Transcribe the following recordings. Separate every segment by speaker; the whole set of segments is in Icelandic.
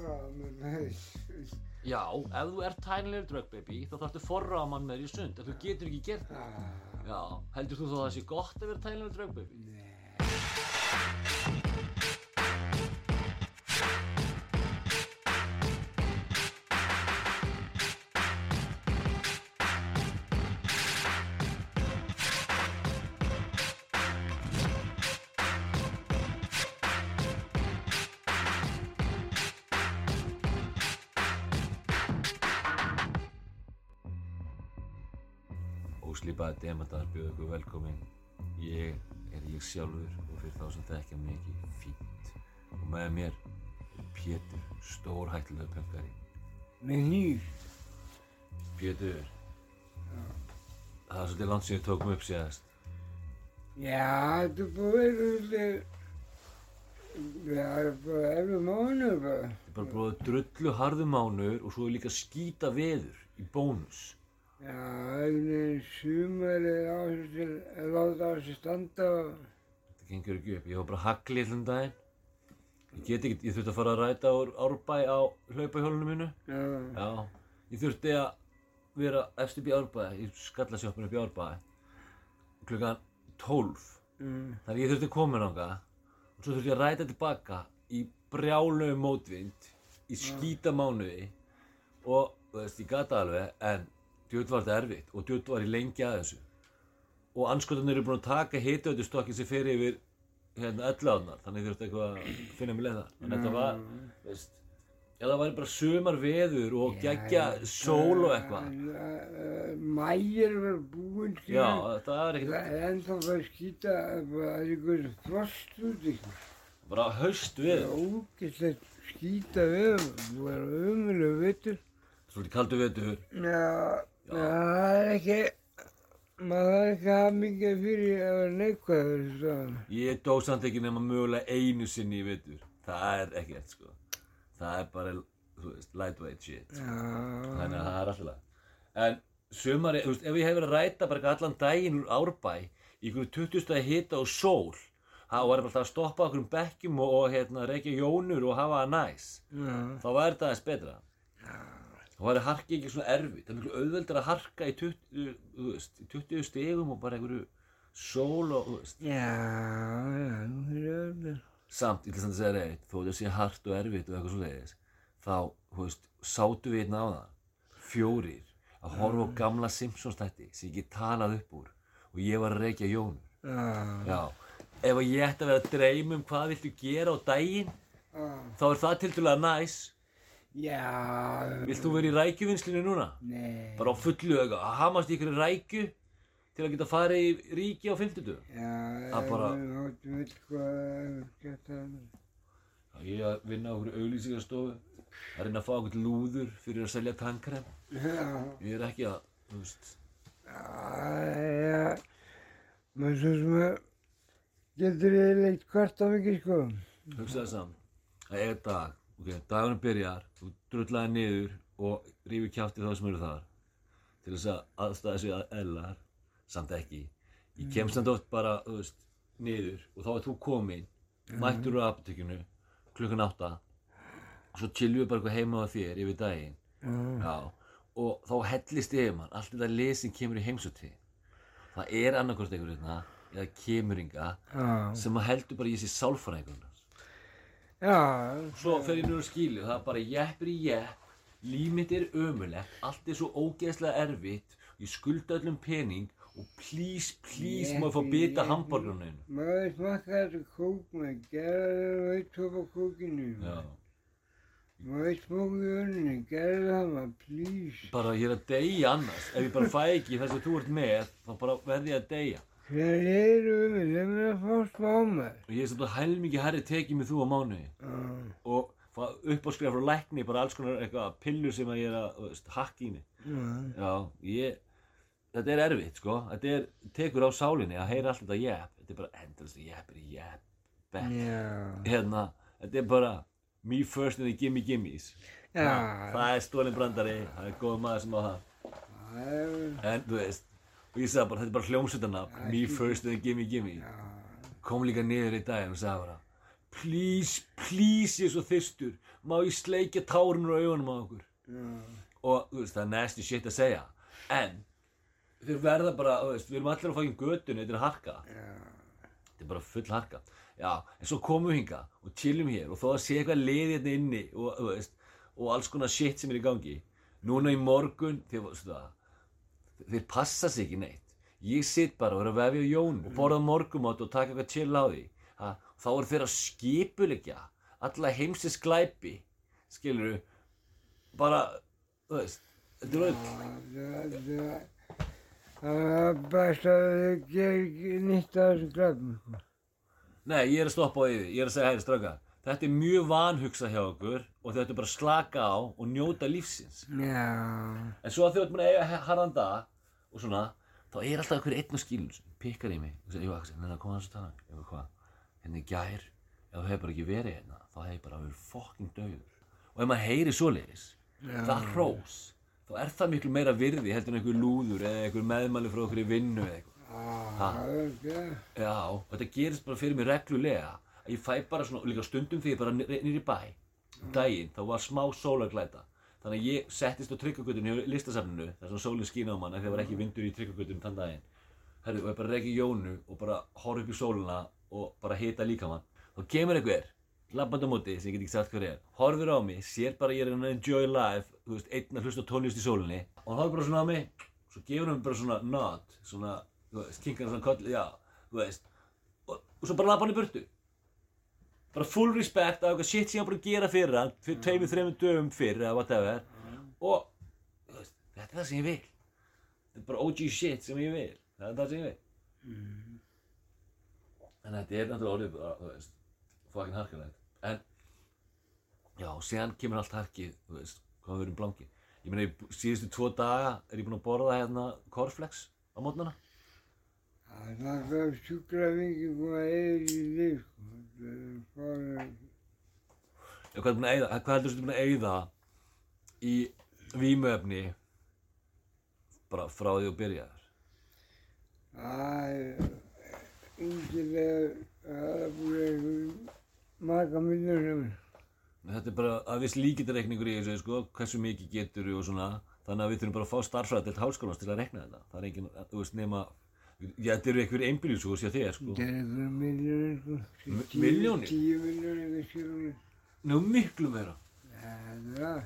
Speaker 1: forraða með þess.
Speaker 2: Já, ef þú ert tænilegur drögbaby þá þarftu forraðamann með þér í sund en þú getur ekki gert það.
Speaker 1: Ah,
Speaker 2: Já, heldur þú þá að það sé gott að vera tænilegur drögbaby?
Speaker 1: nei.
Speaker 2: Demantar bjóðu ykkur velkomin. Ég er ég sjálfur og fyrir þá sem mig ekki fínt. Og með mér er Pétur, stórhættilega pöngari.
Speaker 1: Með nýr.
Speaker 2: Pétur, það er svolítið langt sem ég tókum upp síðast.
Speaker 1: Já, er búið verið Það er bara erfið mánu bara.
Speaker 2: Ég er bara bróðið drullu harðu mánur og svo er líka skýta veður í bónus.
Speaker 1: Já, veginn sumar er á þessu til að láta á þessu standa og
Speaker 2: Þetta gengur ekki upp. Ég var bara hagli allan daginn. Ég get ekki, ég þurfti að fara að ræta úr árbæ á hlaupahjólunum mínu.
Speaker 1: já,
Speaker 2: Já, ég þurfti að vera efst upp í árbæ, í skallasjóppinu upp í árbæ. Klukkan 12.
Speaker 1: mm,
Speaker 2: Þannig ég þurfti að koma ánga og svo þurfti ég að ræta tilbaka í brjálegu mótvind í skýta mánuði og þú veist, ég gata alveg en djöld var þetta erfitt og djöld var ég lengi að þessu. Og anskotarnir eru búin að taka hitauðustokkin sem fer yfir hérna elláðnar þannig ég þurfti eitthvað að finna mig leið þar þannig að þetta var, veist ef það væri bara sumar veður og geggja sól og eitthvað.
Speaker 1: Mægir verður búinn,
Speaker 2: já, það er ekkert
Speaker 1: Það er ennþá bara að skýta, bara það er einhver frost út ykkur.
Speaker 2: bara haust
Speaker 1: Það er
Speaker 2: veður
Speaker 1: ógeðslegt skýta við, þú er umölu vittur.
Speaker 2: svolítið kaldu veður
Speaker 1: Já, það er ekki, maður þarf ekki að hafa mikið fyrir að vera neikvæður, svo.
Speaker 2: Ég dó samt ekki nema mögulega einu sinni í vetur. Það er ekkert sko. Það er bara, veist, lightweight shit.
Speaker 1: Já,
Speaker 2: Þannig að það er alltaf. En sumari, þú veist, ef ég hef verið að ræta bara allan daginn úr árbæ í einhverju 20 stæði hita og sól, þá var ég bara alltaf að stoppa okkur um bekkjum og, og hérna, reykja jónur og hafa það næs.
Speaker 1: já,
Speaker 2: Þá væri þetta aðeins betra. Þá væri harki ekki svona erfitt. Það er miklu auðveldur að harka í 20, þú veist, í 20 stegum og bara einhverju sól og,
Speaker 1: já, já, nú er öllur.
Speaker 2: samt, ég ætla samt að segja reitt, þó þetta sé hart og erfitt og eitthvað svo leiðis, þá, þú veist, sátu við einn á það, fjórir, að horfa á gamla Simpsons þætti sem ég get talað upp úr og ég var að reykja jónur.
Speaker 1: Já,
Speaker 2: Já, ef að ég ætti að vera að dreyma um hvað viltu gera á daginn,
Speaker 1: já,
Speaker 2: þá er það til dælulega næs.
Speaker 1: Já,
Speaker 2: Vilt þú vera í rækjuvinnslinu núna?
Speaker 1: nei,
Speaker 2: Bara á fullu eitthvað, að hamast í ykkur rækju til að geta farið í ríki á 50.
Speaker 1: já,
Speaker 2: að bara-
Speaker 1: það.
Speaker 2: Ég er að vinna á okkur auglýsingarstofu, að reyna að fá okkur lúður fyrir að selja tannkrem.
Speaker 1: Já,
Speaker 2: Ég er ekki að, þú veist,
Speaker 1: já, maður svo sem að getur eiginlega eitt hvart af mikið, sko.
Speaker 2: hugsa það saman. Það er dag, ok, dagurinn byrjar, þú drullaði niður og rífur kjátti þá sem eru þar. Til þess að aðstæða sig að ellar, samt ekki. Ég kem samt oft bara, þú veist, niður og þá er þú komin, mættur úr apotekinu, klukkan átta. Og svo chillum við bara eitthvað heima á þér yfir daginn. Já, og þá hellist yfir mann, allt þetta sem kemur í heimsóttíð. Það er annarkort einhver hérna, eða kemurringa,
Speaker 1: Já,
Speaker 2: sem að heldur bara í þessi sálfræðingunars.
Speaker 1: Já,
Speaker 2: Svo fer ég nú að skilju, það er bara jeppir í jepp, líf mitt er ömulegt, allt er svo ógeðslega erfitt, ég skulda öllum pening og please, please, maður fá bita
Speaker 1: jeppi.
Speaker 2: hambúrgruninu.
Speaker 1: maður smakka þetta kók með, gerða það eitt hopp á kókinu.
Speaker 2: Já,
Speaker 1: Maður smókið önni, gerða það maður, please.
Speaker 2: bara ég er að deyja annars, ef ég bara fæ ekki þess að þú ert með, þá bara verð ég að deyja.
Speaker 1: Hver eru við, leið mér að fá smá maður.
Speaker 2: Og ég er svolítið helmingi herri tekið með þú á mánuði.
Speaker 1: Já,
Speaker 2: og fá uppáskrifa frá lækni bara alls konar eitthvað pillur sem að ég er að veist, hakka í mig.
Speaker 1: Já,
Speaker 2: já, ég þetta er erfitt sko, þetta er tekur á sálinni að heyra allt þetta jepp. Þetta er bara endast er jepp back
Speaker 1: já,
Speaker 2: hérna, þetta er bara me first and the gimme gimmes
Speaker 1: já,
Speaker 2: það er stólinn brandari, það er góð maður sem á það.
Speaker 1: Það er,
Speaker 2: en þú veist, og ég sagði bara, þetta er bara hljómsveitarnafn. Me first and gimme gimmes kom líka niður í dag og sagði bara please, please, ég er svo þyrstur. Má ég sleikja tárunur á augunum á okkur?
Speaker 1: Já.
Speaker 2: og veist, það er nasty shit að segja. En þeir verða bara, veist, við erum allir á fækjum götunni, þetta er harka.
Speaker 1: Já.
Speaker 2: þetta er bara full harka. Já, en svo komum við hinga og chillum hér og þó að sé eitthvað liði hérna inni og, veist, og alls konar shit sem er í gangi. Núna í morgun það, þeir passa sig ekki neitt ég sitt bara og er að vefja Jón og borða morgumátt og taka eitthvað chill á því ha, þá eru þeir að skipulegja alla heimsins glæpi skilur bara, þú veist þetta er öll
Speaker 1: Það- er best að þau gerir ekki nýtt af þessum grafnum. sko.
Speaker 2: Nei, ég er að stoppa á yfir, ég er að segja hæri strauka Þetta er mjög vanhugsa hjá okkur og þetta er bara að slaka á og njóta lífsins
Speaker 1: Já.
Speaker 2: En svo að ert búin að eiga harðan dag og svona, þá er alltaf einhver einn skílun sem pikkar í mig og segir, jú Axel, neina, koma hans að tala. Ég veit hvað, hérna í gær ef þú hefur bara ekki verið hérna, þá hefur ég bara verið fokking döður Og ef maður heyri svoleiðis, það hrós þá er það miklu meira virði heldur en einhver lúður eða einhver meðmæli frá okkur í vinnu eða eitthvað. Já, og þetta gerist bara fyrir mig reglulega að ég fæ bara svona, og líka stundum ég bara nýr í bæ um daginn, þá var smá sólarglæta þannig að ég settist á tryggagötunni hjá listasafninu, þar sem sólinn skín á mann þegar var ekki vindur í tryggagötunum þann daginn. Herru, og ég bara reyki Jónu og bara horf upp í sólina og bara hita líkamann. Þá kemur einhver, labband á móti sem ég get ekki sagt hver er, horfir á mig sér bara ég er að enjoy life þú veist, einn að hlusta tónlist í sólinni og hann horfir bara svona á mig svo gefur hann bara svona nod svona, þú veist, kinkar hann svona koll já, þú veist og, og svo bara labba hann í burtu bara full respect af eitthvað shit sem ég var búin að gera fyrir hann fyrir tveimur, þreimur dögum fyrir eða whatever. Og þú veist, þetta er það sem ég vil. Þetta er bara OG shit sem ég vil. Það er það sem ég vil. En þetta er náttúrulega orðið bara, þú veist fucking harkalegt. En já, síðan kemur allt harkið þú veist, hvað við erum blanki ég meina, í síðustu tvo daga er ég búin að borða hérna cornflakes á mótnana
Speaker 1: Það er sjúkla mikið búin að eiga í líf. Það er bara,
Speaker 2: Já, hvað, er búin að heldur þú búin að eyða í vímuefni bara frá því þú byrjaðir?
Speaker 1: það er yngilega, það er búin einhver marga miljónum.
Speaker 2: Þetta er bara að viss líkindareikningur í þessu, sko, hversu mikið getur og svona, þannig að við þurfum bara að fá starffræðilt háskólans til að reikna þetta. Það er engin, þú veist, nema, já, þetta eru einhver einbýljusús hjá þér, sko.
Speaker 1: Það er einhver miljónir, sko.
Speaker 2: Mi-
Speaker 1: Tíu- miljónir, eitthvað skilur.
Speaker 2: Nú, miklu meira.
Speaker 1: Það er það.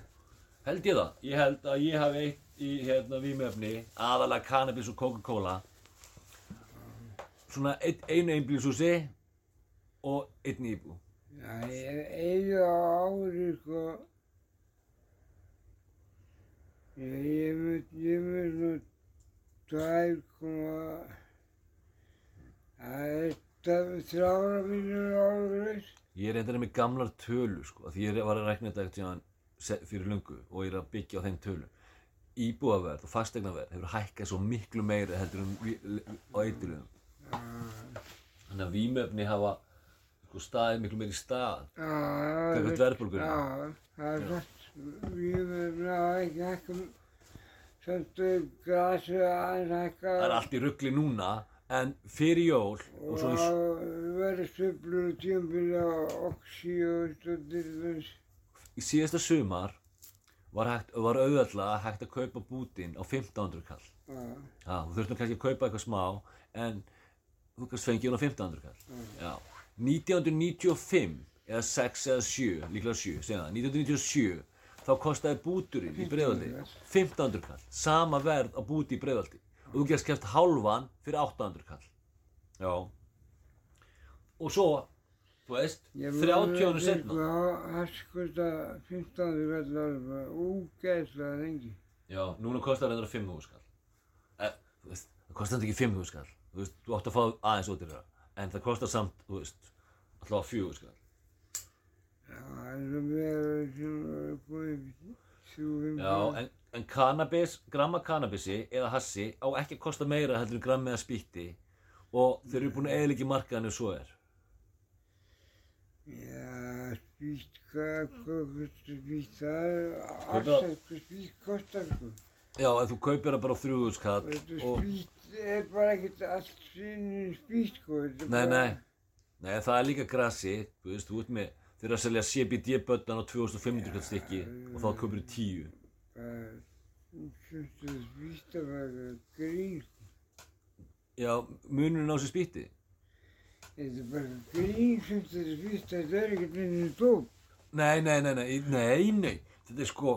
Speaker 2: Held ég það? Ég held að ég hafi eitt í, hérna, vímuefni, aðalega cannabis og Coca-Cola, svona ein, einu einbýljusúsi og einn íbú.
Speaker 1: Já, ég eiga á ári, sko. Ég, ég mynd, ég mynd nú tvær koma, það er þrjára miljónir ári,
Speaker 2: Ég er reyndar með gamlar tölu sko, því ég var að rekna þetta tíðan fyrir lungu og ég er að byggja á þeim tölu. Íbúaverð og fastegnaverð hefur hækkað svo miklu meira heldur vi- á eiturlegum. Þannig að vímöfni hafa sko, staðið miklu meira í stað.
Speaker 1: Það er-
Speaker 2: verðbólgunni?
Speaker 1: Já, það er satt. Verðum að ekki hækka, samt grasi aðeins hækka.
Speaker 2: Það er allt í ruggli núna, en fyrir jól og svo
Speaker 1: það verður sveiflur og á oxi og stundir þess.
Speaker 2: í síðasta sumar var, hægt, var auðvitað hægt að kaupa bútin á 1500 kall.
Speaker 1: Já,
Speaker 2: Já, þú þurftum kannski að kaupa eitthvað smá, en þú kannski fengið hún á 1500 kall. Já. 1995, eða 6 eða 7, líklega 7, segja það, 1997, þá kostaði búturinn í breiðaldi 1500 kall, sama verð á búti í breiðaldi. Og þú gerst kæft hálfan fyrir 800 kall. Já. Og svo, þú veist, 30 árum setna.
Speaker 1: Það skoða 15 kallar bara úgæðslega lengi.
Speaker 2: Já, núna kostar þetta 5.000 skall. Eh, veist, það kostar þetta ekki 5.000 skall. Þú veist, þú átt að fá aðeins út í það. En það kostar samt, þú veist, alltaf 4 skall.
Speaker 1: Já, það er meira sem er búið.
Speaker 2: Já, en, en cannabis, gramma cannabisi eða hassi á ekki að kosta meira heldur en grammi eða spýtti og þeir eru búin að eðliki markaðinu svo er.
Speaker 1: Já, spýtt, hvað, hvað spýtt, það er alltaf hvað spýtt kostar, sko.
Speaker 2: Já, en þú kaupir það bara á 3.000 skall
Speaker 1: Þetta
Speaker 2: og...
Speaker 1: spýtt er bara ekkert allt sinni spýtt, sko.
Speaker 2: Nei, nei, Nei, það er líka grassi, þú veist, þú ert með, þeir eru að selja CBD-bötnan á 2500 kall stykki og þá kaupir þú 10.
Speaker 1: Það syns að víst að vera grín.
Speaker 2: Já, munurinn á sér spýtti.
Speaker 1: Þetta er bara grín að víst að þetta er ekkert minni dóp.
Speaker 2: Nei, nei, nei, nei, nei, nei, þetta er sko,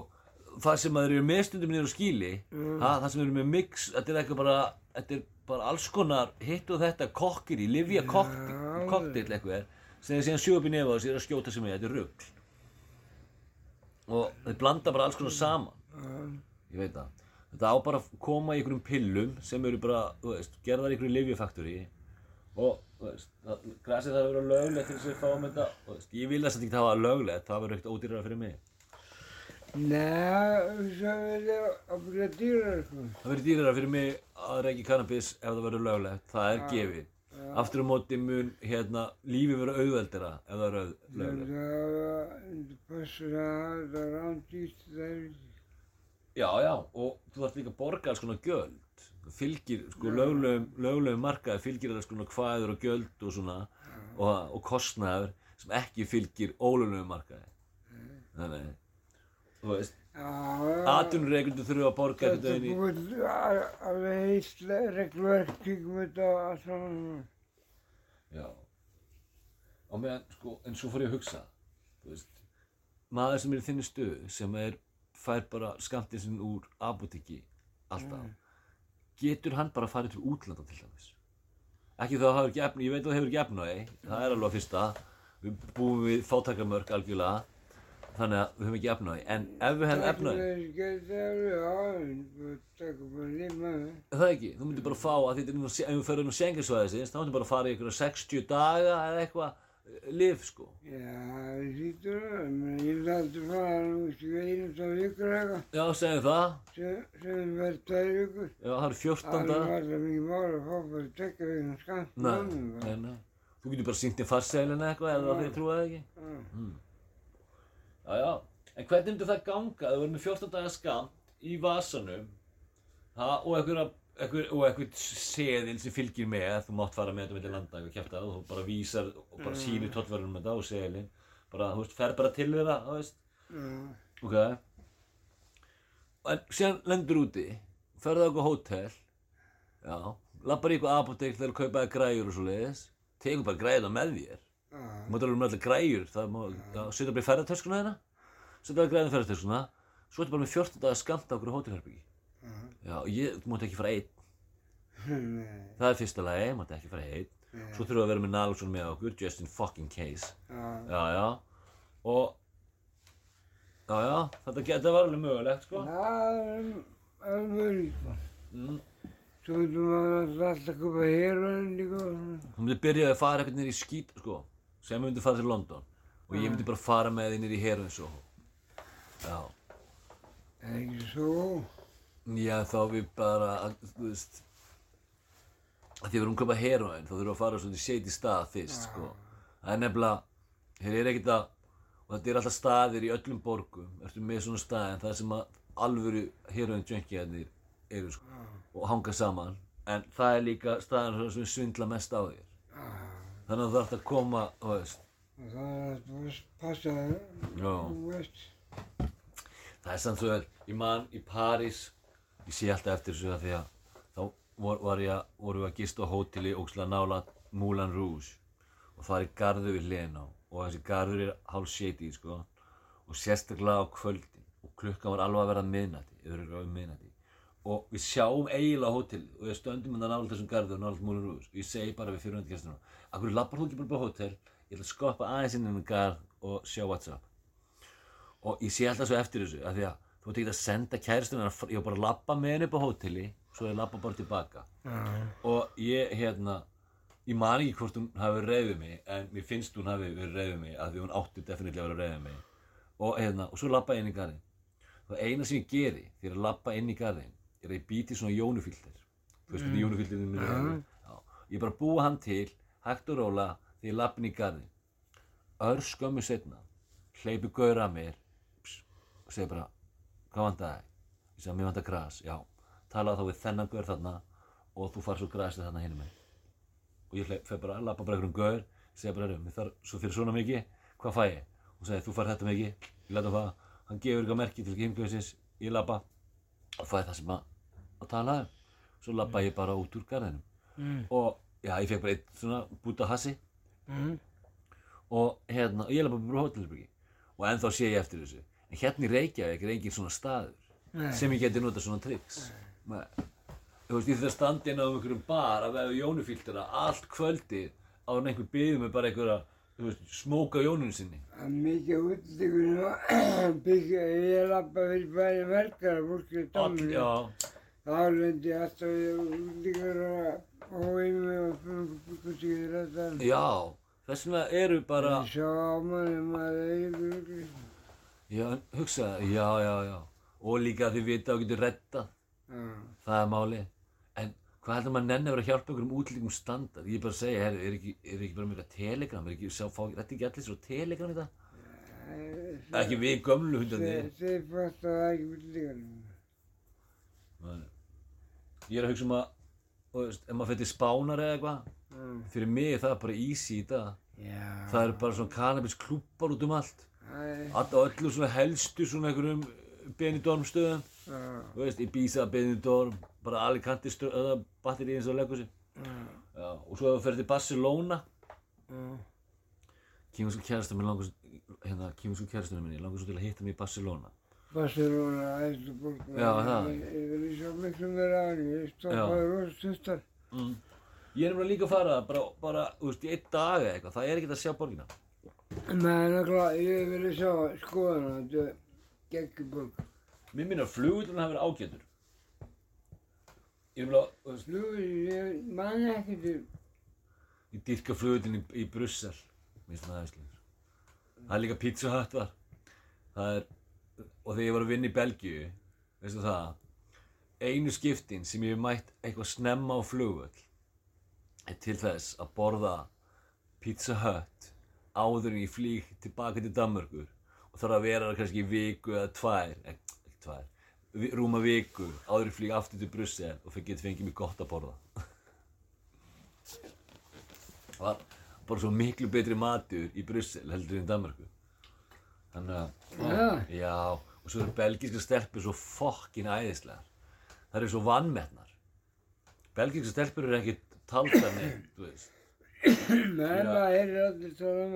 Speaker 2: það sem að þeir eru með stundum niður á skíli,
Speaker 1: Mm.
Speaker 2: ha, það sem eru með mix, þetta er eitthvað bara, þetta er bara alls konar hitt og þetta kokkir í, livja
Speaker 1: Já.
Speaker 2: kokteil eitthvað, sem þeir síðan sjóða upp í nefa og sér að skjóta sem er, þetta er rugl. Og þeir blanda bara alls konar saman. Ég veit það. Þetta á bara að koma í einhverjum pillum sem eru bara, þú veist, gerðar í einhverju livjafaktori og, þú veist, það, grasið þarf að vera löglegt til þess að við fáum þetta og, þú veist, ég vil þess að ekki hafa löglegt, það verður ekkert ódýrara fyrir mig.
Speaker 1: Nei, það verður dýrar
Speaker 2: það verður dýrara fyrir mig að reykja kannabis ef það verður löglegt, það er
Speaker 1: Já.
Speaker 2: aftur á móti mun, hérna, lífi verður auðveldara ef það er auð-
Speaker 1: Það er það það er
Speaker 2: já, já, og þú þarf líka að borga alls konar gjöld. Það fylgir, sko, löglegum, markaði fylgir alls konar kvæður og gjöld og svona og, og kostnaður sem ekki fylgir ólöglegum markaði. Þannig þú veist, atvinnureikundur þurfa að borga
Speaker 1: Þetta
Speaker 2: þetta
Speaker 1: er
Speaker 2: inn í
Speaker 1: búið að- alveg heilt regluverk kringum þetta allt saman.
Speaker 2: já. Og meðan, sko, en svo fór ég að hugsa þú veist, maður sem er í þinni stöðu sem er, fær bara skamtinn sinn úr apotekki alltaf getur hann bara farið til útlanda til dæmis? Ekki þá hafur ekki efni, ég veit að það hefur ekki á því það er alveg að fyrsta. Við búum við fátakarmörk algjörlega þannig að við höfum ekki á því en ef við hefum á því
Speaker 1: Það það.
Speaker 2: Er Það ekki, þú myndir bara fá að þetta er ef við förum nú senginsvæðisins, þá myndir bara fara í einhverja 60 daga eða eitthvað eh, lyf sko.
Speaker 1: Já, það sýtur það, ég vil aldrei fara nú, veistu, einum þá vikur eitthvað,
Speaker 2: Já, segjum það.
Speaker 1: sem verður tvær vikur.
Speaker 2: Já, það eru 14
Speaker 1: Alveg
Speaker 2: daga.
Speaker 1: það mikið mál að fá bara mannum bara.
Speaker 2: nei, nei. Þú getur bara sínt í farseilin eitthvað eða
Speaker 1: Já.
Speaker 2: þið trúið það ekki.
Speaker 1: Já.
Speaker 2: Já. En hvernig myndir það ganga? Þú verður með 14 daga skamt í vasanum ha, og einhverja Ekkur, og eitthvað seðil sem fylgir með, þú mátt fara með þetta með til landa kæfta það og þú bara vísar og bara sýnir tollverðunum með þetta og seðilinn bara, þú veist, fer bara til þeirra, þú veist
Speaker 1: Já.
Speaker 2: Ok En síðan lendur úti Ferðu á eitthvað hótel Já Lappar í eitthvað apotek þegar þú kaupaði græjur og svo leiðis Tekur bara græjuna með þér. Þú mátt alveg með allir græjur Það má setja bara í ferðartöskuna þeirna Setja bara græjuna í ferðartöskuna Svo ertu bara með 14 dagar skamt á okkur hótelherbyggi
Speaker 1: Já.
Speaker 2: Og ég, þú mátt ekki fara einn
Speaker 1: Nei.
Speaker 2: Það er fyrsta lagi, mátt ekki fara einn Svo þurfum við að vera með Nalsson með okkur Just in fucking case
Speaker 1: Já.
Speaker 2: Já, Og Já, já, þetta, þetta var alveg mögulegt, sko
Speaker 1: Það er alveg líka.
Speaker 2: mm.
Speaker 1: Svo veitum maður alltaf að heroin líka. og svona.
Speaker 2: Þú myndir byrjaði að fara eitthvað niður í skít, sko, sem myndi fara til London og ég myndi bara fara með þig niður í Heroin Soho. Já,
Speaker 1: ekki svo.
Speaker 2: já þá við bara, þú veist, að því við erum að köpa Heroin, þá þurfum við að fara svona í shady stað fyrst, sko. Það er nefnilega, hér er ekkert að, og þetta er alltaf staðir í öllum borgum, ertu með svona staðin, það sem að alvöru Heroin junkiðarnir eru, sko, og hanga saman, en það er líka staðin sem við svindla mest á þér. Þannig að þú þarf að koma, þú veist,
Speaker 1: Og það er að bara passa það.
Speaker 2: Já.
Speaker 1: Þú veist.
Speaker 2: Það er samt svo vel, ég man í París, ég sé alltaf eftir þessu að því að þá vor, var ég, að- vorum við að gista á hóteli ógslag nála Moulin Rouge. Og það er garður við hliðina á. Og þessi garður er hálf shady sko. Og sérstaklega á kvöldin. Og klukkan var alveg að vera miðnætti, yfir er um miðnætti og við sjáum eiginlega á hóteli og við stöndum hérna nála þessum garður nála Moulin Rouge og ég segi bara við fyrirvændi gestunum Akkur lappar þú ekki bara á hótel, ég ætla að skoppa aðeins inn í þennan garð og sjá what's up. Og ég sé alltaf svo eftir þessu af því að þú ert ekki að senda kæristuna ég var bara að labba með henni upp á hóteli svo ég labba bara tilbaka.
Speaker 1: Já.
Speaker 2: og ég hérna ég man ekki hvort hún hafi reyðið mig en mér finnst hún hafi verið reyðið mig af því hún átti definitílega að reyðið mig. Og hérna, og svo labba ég inn í garðin og eina sem ég geri þegar ég labba inn í garðin er að ég býti svona jónufilter. Þú veist hvernig jónufilterinn minn er ég er bara að búa hann til hægt og róla þegar ég labba inn í garðin ör skömmu setna hleypi gaur að mér ps, og segi bara hvað vantar þig? Ég segi mér vantar gras, já. Talaðu þá við þennan gaur þarna og þú far svo grasið þarna hinum með og ég fer bara að labba bara einhverjum gaur segja bara, "Heyrðu, mér þarf svo fyrir svona mikið, hvað fæ ég? Og sagði, þú fær þetta mikið, ég læta það, hann gefur eitthvað merki til heimgöðsins, ég labba og fæ það sem að, að tala um. Svo labba ég bara út úr garðinum
Speaker 1: Mm.
Speaker 2: og já, ég fekk bara eitt svona búta hassi
Speaker 1: Mm.
Speaker 2: og hérna, og ég labba bara á hótelherbyggi og ennþá sé ég eftir þessu. En hérna í Reykjavík er engin svona staður
Speaker 1: Nei.
Speaker 2: sem ég geti notað svona tricks. Nei. Þú veist, ég þurfti að standa inn á einhverjum bar að veða jónufíltuna allt kvöldið á einhver byggði með bara einhverja, smóka jónunum sinni.
Speaker 1: Það er mikið útlíkur og byggja, ég lappa fyrir bæri verkar og fólk er
Speaker 2: All,
Speaker 1: tómur.
Speaker 2: já,
Speaker 1: Þá lendi ég alltaf í útlíkur og hóið mig og fyrir sig þetta.
Speaker 2: já, þess vegna eru bara,
Speaker 1: Ég sá á manni maður eiginlega útlíkur.
Speaker 2: já, en hugsa, já, já, já. Og líka þið vita að þú getur reddað,
Speaker 1: Já.
Speaker 2: það er málið. En hvað heldur maður nenni að vera að hjálpa einhverjum útlíkum standard? Ég er bara að segja, herri, er ekki, er ekki bara eitthvað telegram, er ekki, sá, fá, þetta ekki allir svo telegram í það? Ekki við gömlu hundandi.
Speaker 1: Þeir fannst að það ekki.
Speaker 2: Nei. Ég er að hugsa um að, ef maður fyrir spánar eða eitthvað, fyrir mig er það bara easy í dag.
Speaker 1: Já.
Speaker 2: Það eru bara svona cannabis klúppar út um allt.
Speaker 1: Það er,
Speaker 2: Allt á öllu svona helstu svona einhverjum Benidorm stöðum. Þú veist, Ibiza, Benidorm, bara Alicante batteri eins og leggur sér.
Speaker 1: Já.
Speaker 2: Og svo ef þú ferð til Barcelona,
Speaker 1: Já.
Speaker 2: kýmur svo kærastur minn langar, svo- hérna, kýmur svo kærastur minni, langar svo til að hitta mig í Barcelona.
Speaker 1: Barcelona, borg.
Speaker 2: Já, það.
Speaker 1: Ég vil sjá miklu af henni. Ég stoppaði rosa stuttar.
Speaker 2: Mm. Ég er nefnilega líka að fara bara, bara, þú veist, í einn dag eða eitthvað, það er ekkert að sjá borgina.
Speaker 1: Men náttúrulega, ég vil sjá skoðana, þetta geggjuborg.
Speaker 2: Mér minnir að flugullin hafi verið ágætur. Ég þú veist,
Speaker 1: Nú, ég man ekki til,
Speaker 2: ég dyrka flugullin í, í Brussel, mér finnst það aðeinslegur. Það er líka Pizza Hut var. Það er, og þegar ég var að vinna í Belgíu, veistu það, einu skiptin sem ég hef mætt eitthvað snemma á flugvöll er til þess að borða Pizza Hut áður en ég flýg tilbaka til Danmörkur og þarf að vera þar kannski í viku eða tvær, ekki, ekki tvær, rúma viku áður flýg aftur til Brussel og get fengið mér gott að borða. Það var bara svo miklu betri matur í Brussel heldur en í Danmörku. Þannig að,
Speaker 1: Já.
Speaker 2: já, og svo eru belgíska stelpur svo fokkin æðislegar. Það eru svo vannmetnar. Belgíska stelpur eru taldar neitt, þú veist.
Speaker 1: menn það er allir tala um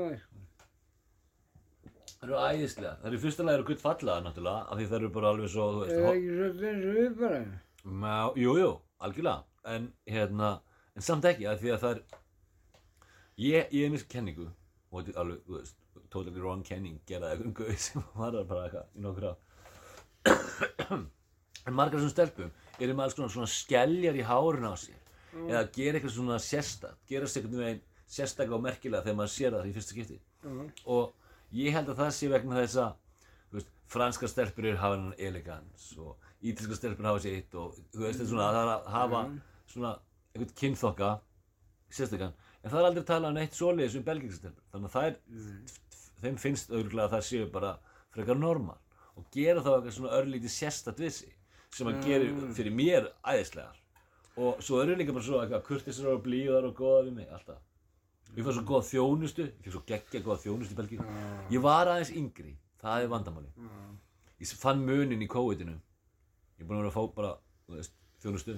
Speaker 1: það.
Speaker 2: Það eru æðislegar. Það eru í fyrsta lagi eru gutt fallaðar náttúrulega, af því það eru bara alveg svo, þú
Speaker 1: Það
Speaker 2: veist,
Speaker 1: er
Speaker 2: ho-
Speaker 1: ekki svolítið eins og við bara.
Speaker 2: Má, jú, jú, algjörlega. En, hérna, en samt ekki, af því að það er, ég, ég er með kenningu, og þetta er alveg, þú veist, totally wrong kenning, gera eitthvað um gauð sem var það bara eitthvað í nokkur á. en margar þessum stelpum eru með alls konar svona skelljar í hárun á sér, eða gera eitthvað svona sérstakt, gera sér einhvern veginn sérstaklega og merkilega þegar maður sér það í fyrsta skipti.
Speaker 1: Já.
Speaker 2: og ég held að það sé vegna þess að þú veist, franska stelpur eru hafa hennan elegans og ítalska stelpur hafa sitt og þú veist er svona að það er að hafa svona einhvern kynþokka sérstakann en það er aldrei talað um neitt svoleiðis um belgíska stelpur. Þannig að er, þeim finnst auðvitað að það séu bara frekar normal og gera þá eitthvað svona örlítið sérstakt við sig sem að gera fyrir mér æðislegar. Og svo eru líka bara svo eitthvað kurtisar og blíðar og góða við mig alltaf Ég fær svo góða þjónustu, ég fær svo geggja góða þjónustu í Belgíu. Ég var aðeins yngri, það er vandamáli. Ég fann munin í COVID-inu. Ég er búinn að vera að fá bara, veist, þjónustu.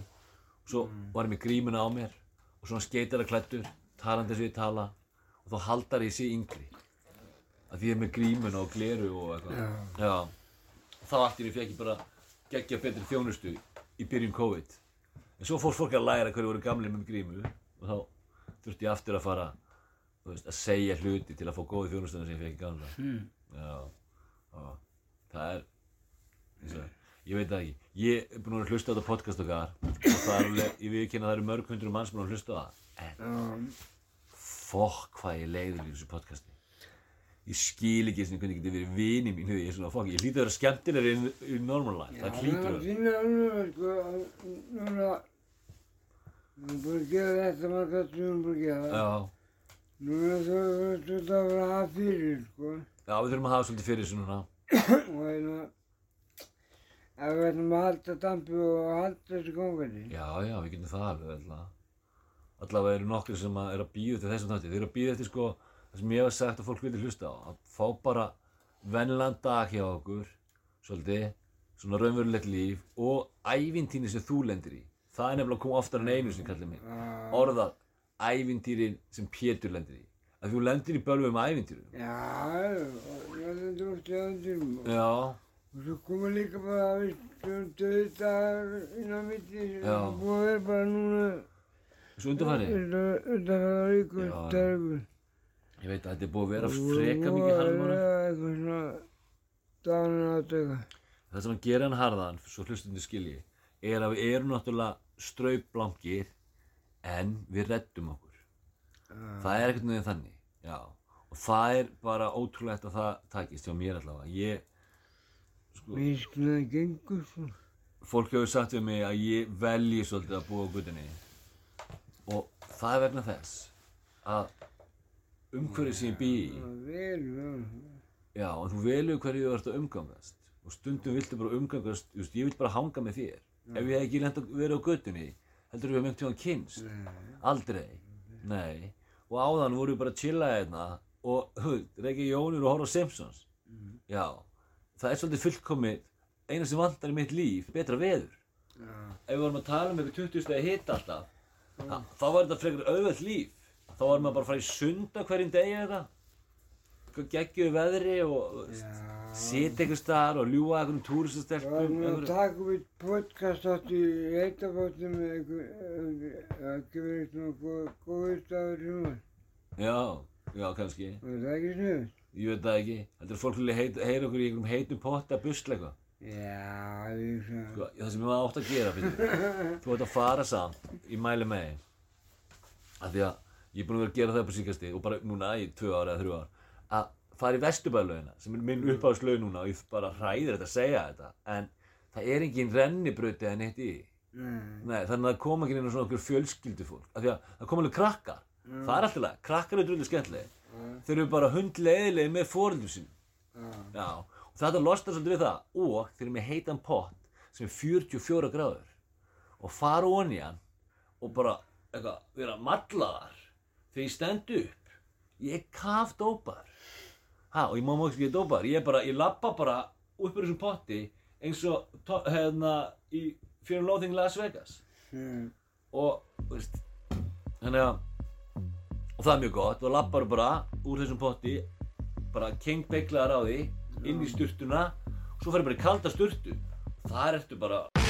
Speaker 2: Og svo var ég með grímuna á mér og svona skeitara klættur, talandi eins og ég tala og þá haldar ég sig yngri. Að því ég er með grímuna og gleru og eitthvað. Já. Og þá allt í henni fekk ég bara geggja betri þjónustu í byrjun COVID. En svo fór fólk að læra hverju voru gamlir með grímu og þá þurfti ég aftur að fara veist, að segja hluti til að fá góði þjónustöðuna sem ég fekk í gamla.
Speaker 1: Hmm.
Speaker 2: Já, já, það er, eins og, ég veit það ekki. Ég er búinn að hlusta á þetta podcast okkar og það er alveg, ég viðkynna að það eru mörg hundru manns búinn að hlusta á það. En
Speaker 1: Já.
Speaker 2: fokk hvað ég leiður í þessu podcasti. Ég skil ekki sem hvernig getið verið vini mín, ég er svona fokk, ég hlýtur að vera skemmtilegri í, í normal life, það hlýtur að vera.
Speaker 1: Það er sko, núna, við erum búin að gera þetta marga sem við erum búin að gera.
Speaker 2: Já,
Speaker 1: Núna þú veist þetta að vera að fyrir, sko.
Speaker 2: já, við þurfum að hafa svolítið fyrir þessu núna.
Speaker 1: Og hérna, ef við ætlum að halda dampi og halda þessu gangandi.
Speaker 2: Já, já, við getum það alveg að allavega eru nokkri sem að er að býða til þessum þátti þeir eru að býða eftir sko það sem ég hef sagt að fólk vilja hlusta á að fá bara vennilegan dag hjá okkur svolítið, svona raunverulegt líf og ævintýni sem þú lendir í það er nefnilega að koma oftar en einu sem kallar mig
Speaker 1: Já,
Speaker 2: orðað ævintýrin sem Pétur lendir í að þú lendir í bölvum ævintýrum
Speaker 1: já, ég þetta oft í
Speaker 2: já,
Speaker 1: Og svo koma líka bara, veist, döðdagar inn á mitti sem
Speaker 2: Já.
Speaker 1: er að bara núna
Speaker 2: þessu undanfæri
Speaker 1: undanfæra vikur,
Speaker 2: Já.
Speaker 1: dagur.
Speaker 2: ég veit að þetta er búið að vera freka mikið harðmána
Speaker 1: Eitthvað svona daginn átaka.
Speaker 2: það sem að gera hann harðan, svo hlustundu skilji er að við erum náttúrulega straupblankir en við reddum okkur. Það er ekkert nefnir þannig já. og það er bara ótrúlegt að það takist hjá mér allavega. Ég, sko,
Speaker 1: Mér skilja það gengur
Speaker 2: fólk hefur sagt við mig að ég velji svolítið að búa á gutinni og það er vegna þess að umhverfið sem ég bý
Speaker 1: vel.
Speaker 2: já, og þú velur hverju þú ert að umgangast. Og stundum viltu bara umgangast just, ég vil bara hanga með þér. Ef ég hef ekki lent að vera á gutinni heldur við að mjög tíma kynst aldrei, nei. Og áðan voru við bara að chilla hérna og hug, reykja jónur og horfa Simpsons. Já, það er svolítið fullkomið. Eina sem vantar í mitt líf, betra veður.
Speaker 1: Já,
Speaker 2: ef við vorum að tala um eitthvað 20 stegi hitt alltaf þá, þá var þetta frekar auðvöld líf. Þá var maður bara að fara í sunda hverjum degi eða geggjuðu veðri og
Speaker 1: já.
Speaker 2: sitja einhver staðar og
Speaker 1: Það var
Speaker 2: túristastelpum
Speaker 1: nú að
Speaker 2: einhverjum-
Speaker 1: taka upp eitt podcast átt í eittabáttum einhver, það gefur eitt svona góð, góður sem var.
Speaker 2: já, já kannski
Speaker 1: það ekki snuð?
Speaker 2: ég veit það ekki, heldur fólk vilja heit, heyra okkur í einhverjum heitum potta busla eitthvað
Speaker 1: Já, ég sagði.
Speaker 2: Sko, það sem maður átt að gera fyrir þú átt að fara samt í mæli með af því að ég er búin að vera að gera það upp á síkasti og bara núna í tvö ára eða þrjú ár að fara í vesturbæðlaugina sem er minn uppáðslaug núna og ég bara hræðir þetta að segja þetta en það er engin rennibrauti eða neitt í. Því.
Speaker 1: Nei,
Speaker 2: þannig að það kom ekki inn svona okkur fjölskyldufólk af því að það kom alveg krakkar. Það er alltaf lega, krakkar eru drullu skemmtilega þeir eru bara hundleiðilega með fóröldum sínum.
Speaker 1: Já,
Speaker 2: Já, og þetta losnar svolítið við það. Og þeir eru með heitan pott sem er 44 gráður. Og fara onni hann og bara eitthvað, vera mallaðar þegar ég stend upp ég er kafdópar ha, og ég má mjög ekki dópar. Ég bara, ég lappa bara upp úr þessum potti eins og hérna í fyrir Loathing Las Vegas.
Speaker 1: Já.
Speaker 2: og veist, þannig að og það er mjög gott. Og lappar bara úr þessum potti bara kengbeiglaðar á því inn í sturtuna. Og svo farið bara í kalda sturtu. Þar ertu bara